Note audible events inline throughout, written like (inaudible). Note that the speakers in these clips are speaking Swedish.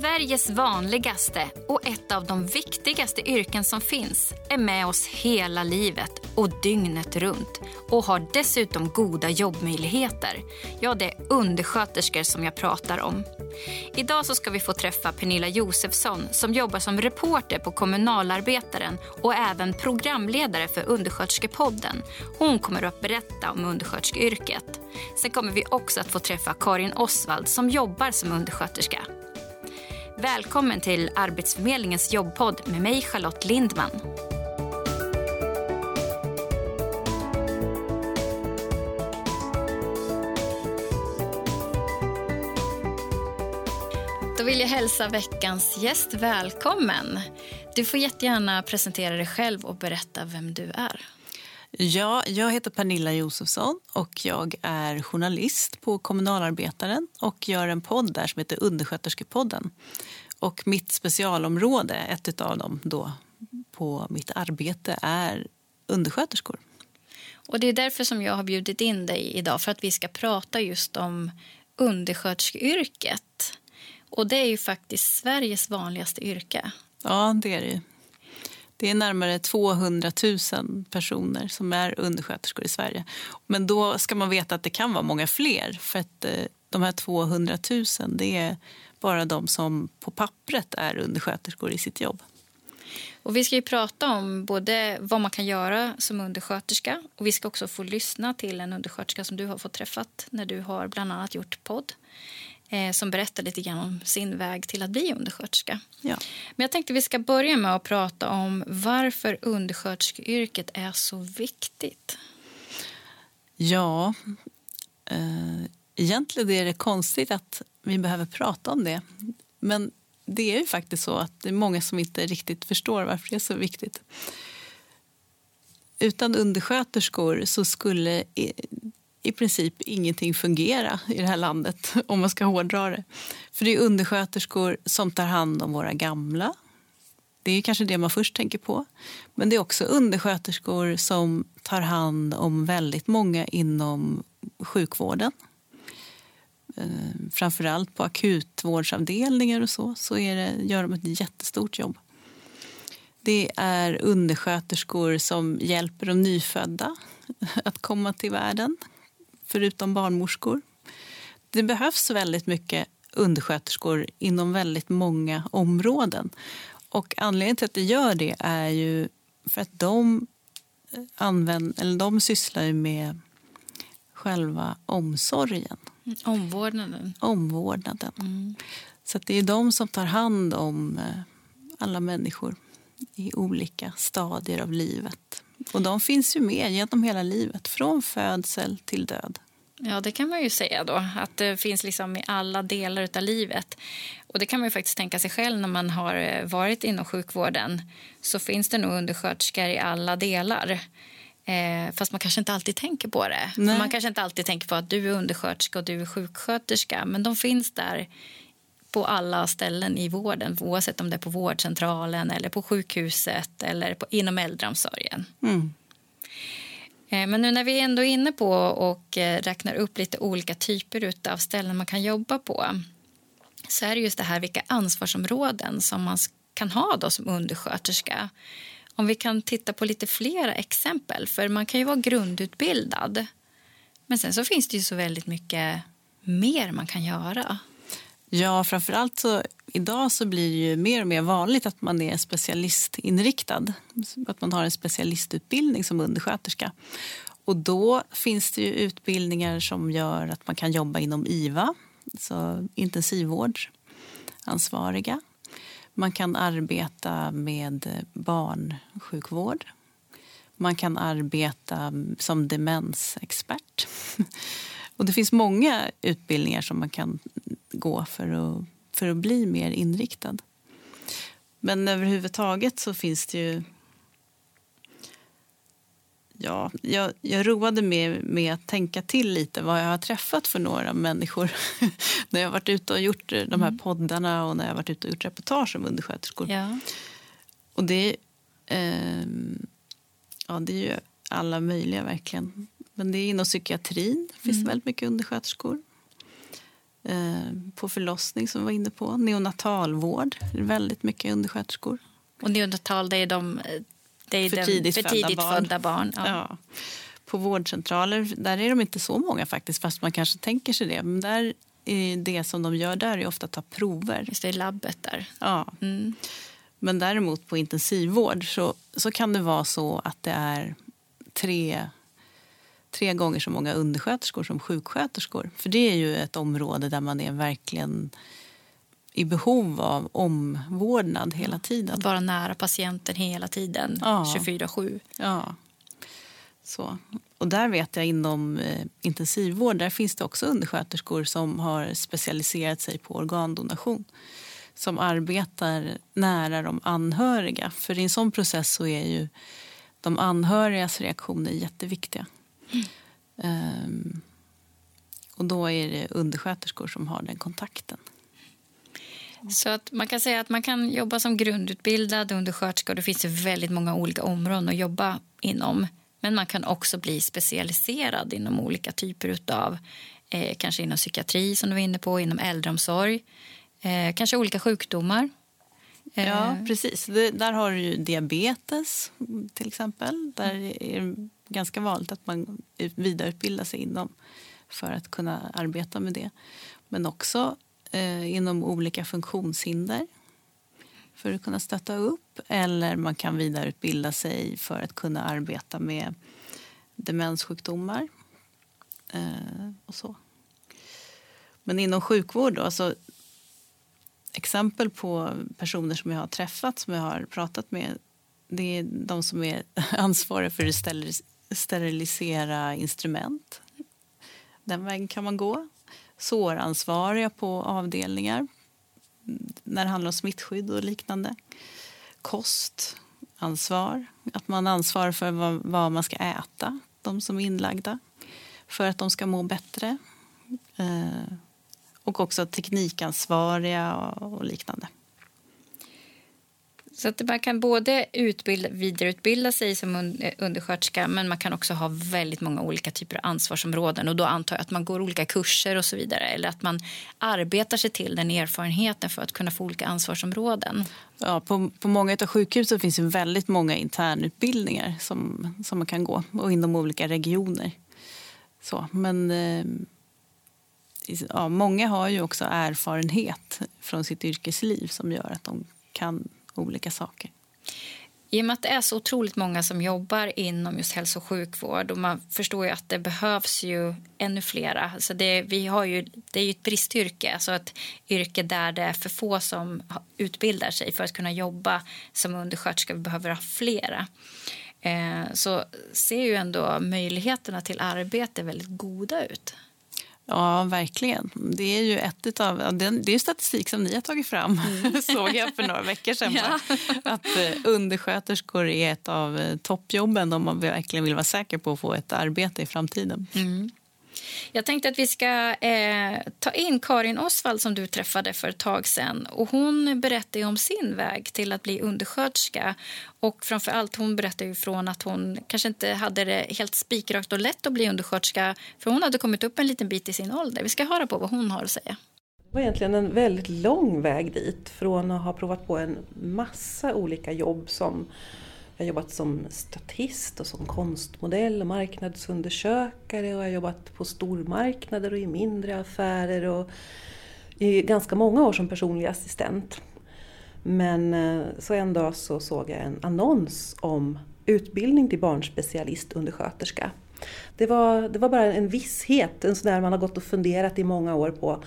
Sveriges vanligaste och ett av de viktigaste yrken som finns är med oss hela livet och dygnet runt och har dessutom goda jobbmöjligheter. Ja, det är undersköterskor som jag pratar om. Idag så ska vi få träffa Pernilla Josefsson som jobbar som reporter på Kommunalarbetaren och även programledare för Undersköterskepodden. Hon kommer att berätta om undersköterskeyrket. Sen kommer vi också att få träffa Karin Osvald som jobbar som undersköterska. Välkommen till Arbetsförmedlingens jobbpodd med mig Charlotte Lindman. Då vill jag hälsa veckans gäst välkommen. Du får jättegärna presentera dig själv och berätta vem du är. Ja, jag heter Pernilla Josefsson och jag är journalist på Kommunalarbetaren och gör en podd där som heter Undersköterskepodden. Och mitt specialområde, ett av dem då på mitt arbete, är undersköterskor. Och det är därför som jag har bjudit in dig idag, för att vi ska prata just om undersköterskeyrket. Och det är ju faktiskt Sveriges vanligaste yrke. Ja, det är det det är närmare 200 000 personer som är undersköterskor i Sverige. Men då ska man veta att det kan vara många fler. För att eh, de här 200 000 det är bara de som på pappret är undersköterskor i sitt jobb. Och vi ska ju prata om både vad man kan göra som undersköterska och vi ska också få lyssna till en undersköterska som du har fått träffat när du har bland annat gjort podd eh, som berättar lite grann om sin väg till att bli undersköterska. Ja. Men jag tänkte vi ska börja med att prata om varför undersköterskeyrket är så viktigt. Ja, eh, egentligen är det konstigt att vi behöver prata om det. Men det är ju faktiskt så att det är många som inte riktigt förstår varför det är så viktigt. Utan undersköterskor så skulle i princip ingenting fungera i det här landet, om man ska hårdra det. För det är undersköterskor som tar hand om våra gamla. Det är kanske det man först tänker på. Men det är också undersköterskor som tar hand om väldigt många inom sjukvården. Eh, framförallt på akutvårdsavdelningar och så, så är det, gör de ett jättestort jobb. Det är undersköterskor som hjälper de nyfödda att komma till världen, förutom barnmorskor. Det behövs väldigt mycket undersköterskor inom väldigt många områden. Och anledningen till att det gör det är ju för att de, använd, eller de sysslar med själva omsorgen. Omvårdnaden. Omvårdnaden. Mm. Så det är de som tar hand om eh, alla människor i olika stadier av livet. Och de finns ju med genom hela livet, från födsel till död. Ja, det kan man ju säga då. Att det finns liksom i alla delar av livet. Och det kan man ju faktiskt tänka sig själv när man har eh, varit inom sjukvården. Så finns det nog undersköterskor i alla delar. Eh, fast man kanske inte alltid tänker på det. Man kanske inte alltid tänker på att du är undersköterska och du är sjuksköterska. Men de finns där på alla ställen i vården oavsett om det är på vårdcentralen eller på sjukhuset eller på, inom äldreomsorgen. Mm. Eh, men nu när vi ändå är inne på och eh, räknar upp lite olika typer av ställen man kan jobba på så är det just det här vilka ansvarsområden som man kan ha då som undersköterska. Om vi kan titta på lite flera exempel, för man kan ju vara grundutbildad. Men sen så finns det ju så väldigt mycket mer man kan göra. Ja, framförallt så idag så blir det ju mer och mer vanligt att man är specialistinriktad. Att man har en specialistutbildning som undersköterska. Och då finns det ju utbildningar som gör att man kan jobba inom IVA, så intensivvårdsansvariga. Man kan arbeta med barnsjukvård. Man kan arbeta som demensexpert. Och det finns många utbildningar som man kan gå för att, för att bli mer inriktad. Men överhuvudtaget så finns det ju... Ja, jag, jag roade mig med att tänka till lite vad jag har träffat för några människor (laughs) när jag varit ute och gjort de här mm. poddarna och när jag varit ute och gjort reportage om undersköterskor. Ja. Och det, eh, ja, det är ju alla möjliga verkligen. Men det är inom psykiatrin finns mm. det väldigt mycket undersköterskor. Eh, på förlossning som vi var inne på. Neonatalvård, det är väldigt mycket undersköterskor. Och neonatal, det är de det är för tidigt, för tidigt födda barn. Födda barn ja. Ja. På vårdcentraler där är de inte så många faktiskt, fast man kanske tänker sig det. Men där är det som de gör där är ofta att ta prover. Just det, i labbet där. Ja. Mm. Men däremot på intensivvård så, så kan det vara så att det är tre, tre gånger så många undersköterskor som sjuksköterskor. För det är ju ett område där man är verkligen i behov av omvårdnad hela tiden. Att vara nära patienten hela tiden, ja. 24-7. Ja. Så. Och där vet jag inom eh, intensivvård där finns det också undersköterskor som har specialiserat sig på organdonation som arbetar nära de anhöriga. För i en sån process så är ju de anhörigas reaktioner jätteviktiga. Um, och då är det undersköterskor som har den kontakten. Så att man kan säga att man kan jobba som grundutbildad undersköterska och det finns väldigt många olika områden att jobba inom. Men man kan också bli specialiserad inom olika typer av eh, kanske inom psykiatri som du var inne på, inom äldreomsorg, eh, kanske olika sjukdomar. Eh. Ja, precis. Det, där har du ju diabetes till exempel. Där är ganska vanligt att man vidareutbildar sig inom för att kunna arbeta med det. Men också eh, inom olika funktionshinder för att kunna stötta upp. Eller man kan vidareutbilda sig för att kunna arbeta med demenssjukdomar. Eh, och så. Men inom sjukvård då, så exempel på personer som jag har träffat, som jag har pratat med det är de som är (laughs) ansvariga för sterilisera instrument. Den vägen kan man gå. Såransvariga på avdelningar när det handlar om smittskydd och liknande. Kostansvar, att man ansvarar för vad, vad, man ska äta, de som är inlagda, för att de ska må bättre. Eh, och också teknikansvariga och, och liknande. Så att man kan både utbilda, vidareutbilda sig som eh, undersköterska men man kan också ha väldigt många olika typer av ansvarsområden. Och Då antar jag att man går olika kurser och så vidare eller att man arbetar sig till den erfarenheten för att kunna få olika ansvarsområden. Ja, på, på många av sjukhusen finns det väldigt många internutbildningar som, som man kan gå och inom olika regioner. Så, men eh, ja, många har ju också erfarenhet från sitt yrkesliv som gör att de kan olika saker. I och med att det är så otroligt många som jobbar inom just hälso och sjukvård och man förstår ju att det behövs ju ännu flera. Alltså det, vi har ju, det är ju ett bristyrke, alltså ett yrke där det är för få som utbildar sig för att kunna jobba som undersköterska. Vi behöver ha flera. Eh, så ser ju ändå möjligheterna till arbete väldigt goda ut. Ja, verkligen. Det är ju ett av, det är statistik som ni har tagit fram, mm. (laughs) såg jag för några veckor sedan. Ja. Att eh, undersköterskor är ett av eh, toppjobben om man verkligen vill vara säker på att få ett arbete i framtiden. Mm. Jag tänkte att vi ska eh, ta in Karin Osvald som du träffade för ett tag sedan. Och hon berättar om sin väg till att bli undersköterska. Och framför allt hon berättar ju från att hon kanske inte hade det helt spikrakt och lätt att bli undersköterska. För hon hade kommit upp en liten bit i sin ålder. Vi ska höra på vad hon har att säga. Det var egentligen en väldigt lång väg dit från att ha provat på en massa olika jobb som jag har jobbat som statist och som konstmodell och marknadsundersökare och jag har jobbat på stormarknader och i mindre affärer och i ganska många år som personlig assistent. Men eh, så en dag så såg jag en annons om utbildning till barnspecialist undersköterska. Det var, det var bara en visshet, en sån där man har gått och funderat i många år på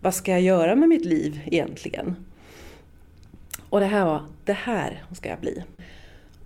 vad ska jag göra med mitt liv egentligen? Och det här var, det här ska jag bli.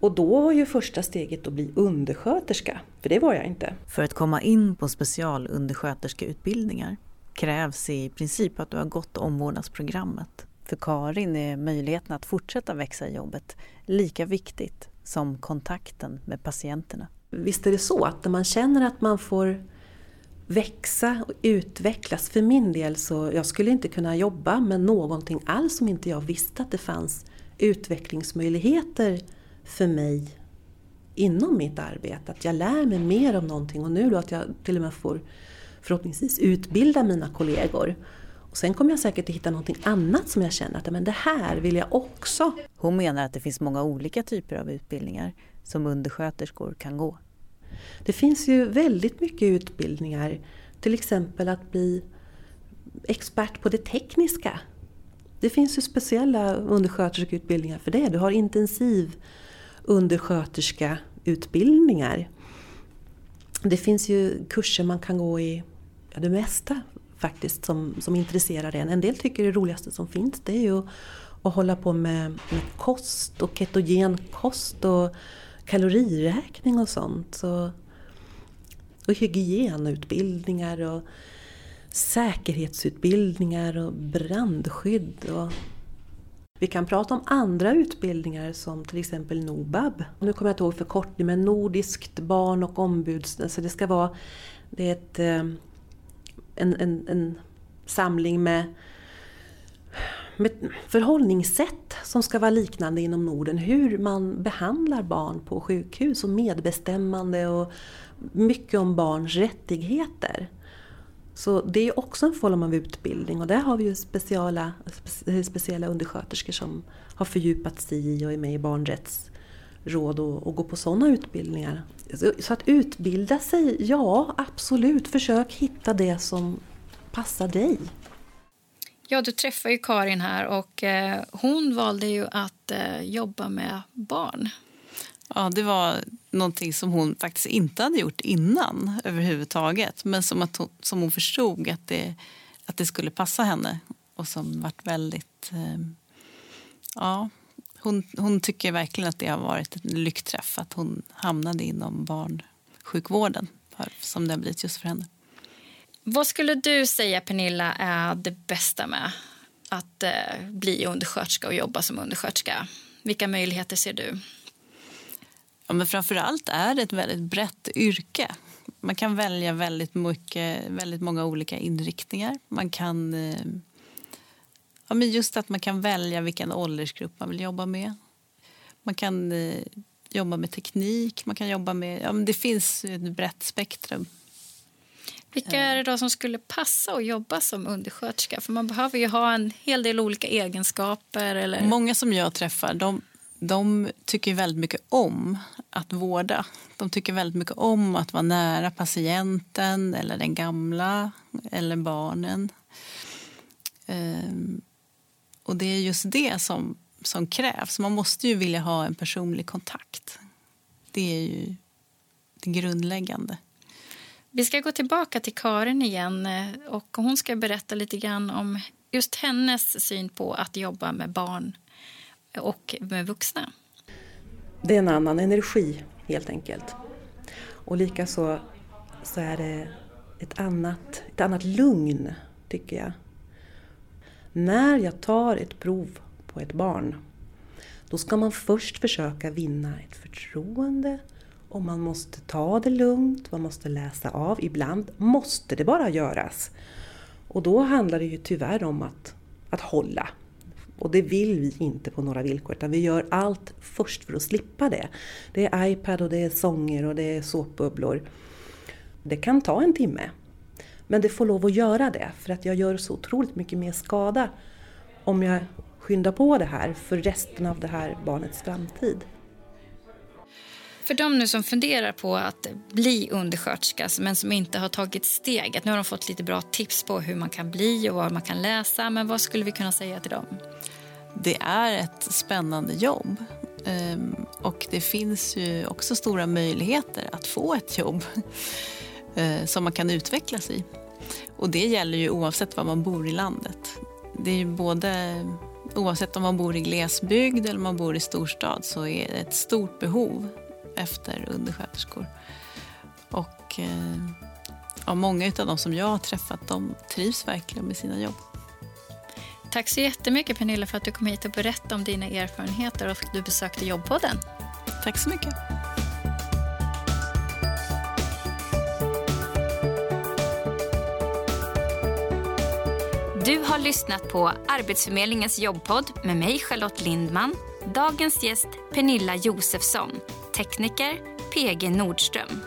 Och då var ju första steget att bli undersköterska, för det var jag inte. För att komma in på specialundersköterskeutbildningar krävs i princip att du har gått omvårdnadsprogrammet. För Karin är möjligheten att fortsätta växa i jobbet lika viktigt som kontakten med patienterna. Visst är det så att när man känner att man får växa och utvecklas. För min del så jag skulle inte kunna jobba med någonting alls om inte jag visste att det fanns utvecklingsmöjligheter för mig inom mitt arbete. Att jag lär mig mer om någonting och nu då att jag till och med får, förhoppningsvis utbilda mina kollegor. Och sen kommer jag säkert att hitta någonting annat som jag känner att men det här vill jag också. Hon menar att det finns många olika typer av utbildningar som undersköterskor kan gå. Det finns ju väldigt mycket utbildningar, till exempel att bli expert på det tekniska. Det finns ju speciella undersköterskeutbildningar för det. Du har intensiv undersköterska utbildningar. Det finns ju kurser man kan gå i ja, det mesta faktiskt som, som intresserar en. En del tycker det roligaste som finns det är ju att hålla på med, med kost och ketogen kost och kaloriräkning och sånt. Så, och hygienutbildningar och säkerhetsutbildningar och brandskydd. Och vi kan prata om andra utbildningar som till exempel NOBAB. Nu kommer jag inte ihåg förkortningen men Nordiskt barn och ombuds... Alltså det ska vara det är ett, eh, en, en, en samling med, med förhållningssätt som ska vara liknande inom Norden. Hur man behandlar barn på sjukhus och medbestämmande och mycket om barns rättigheter. Så det är också en form av utbildning och där har vi ju speciella, speciella undersköterskor som har fördjupat sig i och är med i barnrättsråd och, och går på sådana utbildningar. Så att utbilda sig, ja absolut, försök hitta det som passar dig. Ja, du träffar ju Karin här och eh, hon valde ju att eh, jobba med barn. Ja, det var någonting som hon faktiskt inte hade gjort innan överhuvudtaget. Men som, att hon, som hon förstod att det, att det skulle passa henne och som varit väldigt... Eh, ja, hon, hon tycker verkligen att det har varit en lyckträff att hon hamnade inom barnsjukvården som det har blivit just för henne. Vad skulle du säga, Pernilla, är det bästa med att eh, bli undersköterska och jobba som undersköterska? Vilka möjligheter ser du? Ja, men framför allt är det ett väldigt brett yrke. Man kan välja väldigt, mycket, väldigt många olika inriktningar. Man kan... Eh, ja, men just att man kan välja vilken åldersgrupp man vill jobba med. Man kan eh, jobba med teknik, man kan jobba med... Ja, men det finns ett brett spektrum. Vilka är det då som skulle passa att jobba som undersköterska? För man behöver ju ha en hel del olika egenskaper. Eller... Många som jag träffar de de tycker väldigt mycket om att vårda. De tycker väldigt mycket om att vara nära patienten eller den gamla eller barnen. Ehm, och det är just det som, som krävs. Man måste ju vilja ha en personlig kontakt. Det är ju det grundläggande. Vi ska gå tillbaka till Karin igen eh, och hon ska berätta lite grann om just hennes syn på att jobba med barn och med vuxna. Det är en annan energi helt enkelt. Och likaså så är det ett annat, ett annat lugn, tycker jag. När jag tar ett prov på ett barn, då ska man först försöka vinna ett förtroende och man måste ta det lugnt, man måste läsa av. Ibland måste det bara göras. Och då handlar det ju tyvärr om att, att hålla och det vill vi inte på några villkor utan vi gör allt först för att slippa det. Det är iPad och det är sånger och det är såpbubblor. Det kan ta en timme. Men det får lov att göra det för att jag gör så otroligt mycket mer skada om jag skyndar på det här för resten av det här barnets framtid. För de nu som funderar på att bli undersköterska men som inte har tagit steget. Nu har de fått lite bra tips på hur man kan bli och vad man kan läsa. Men vad skulle vi kunna säga till dem? Det är ett spännande jobb. Ehm, och det finns ju också stora möjligheter att få ett jobb (laughs) eh, som man kan utvecklas i. Och det gäller ju oavsett var man bor i landet. Det är ju både Oavsett om man bor i glesbygd eller man bor i storstad så är det ett stort behov efter undersköterskor. Och eh, ja, många av de som jag har träffat de trivs verkligen med sina jobb. Tack så jättemycket Pernilla för att du kom hit och berättade om dina erfarenheter och att du besökte Jobbpodden. Tack så mycket. Du har lyssnat på Arbetsförmedlingens jobbpodd med mig Charlotte Lindman. Dagens gäst Pernilla Josefsson tekniker PG Nordström.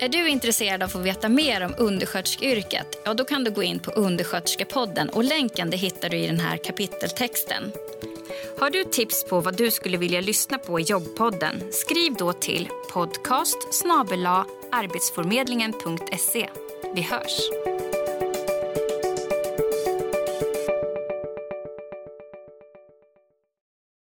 Är du intresserad av att få veta mer om undersköterskeyrket? Ja, då kan du gå in på Undersköterskepodden och länken det hittar du i den här kapiteltexten. Har du tips på vad du skulle vilja lyssna på i jobbpodden? Skriv då till podcast arbetsförmedlingen.se. Vi hörs!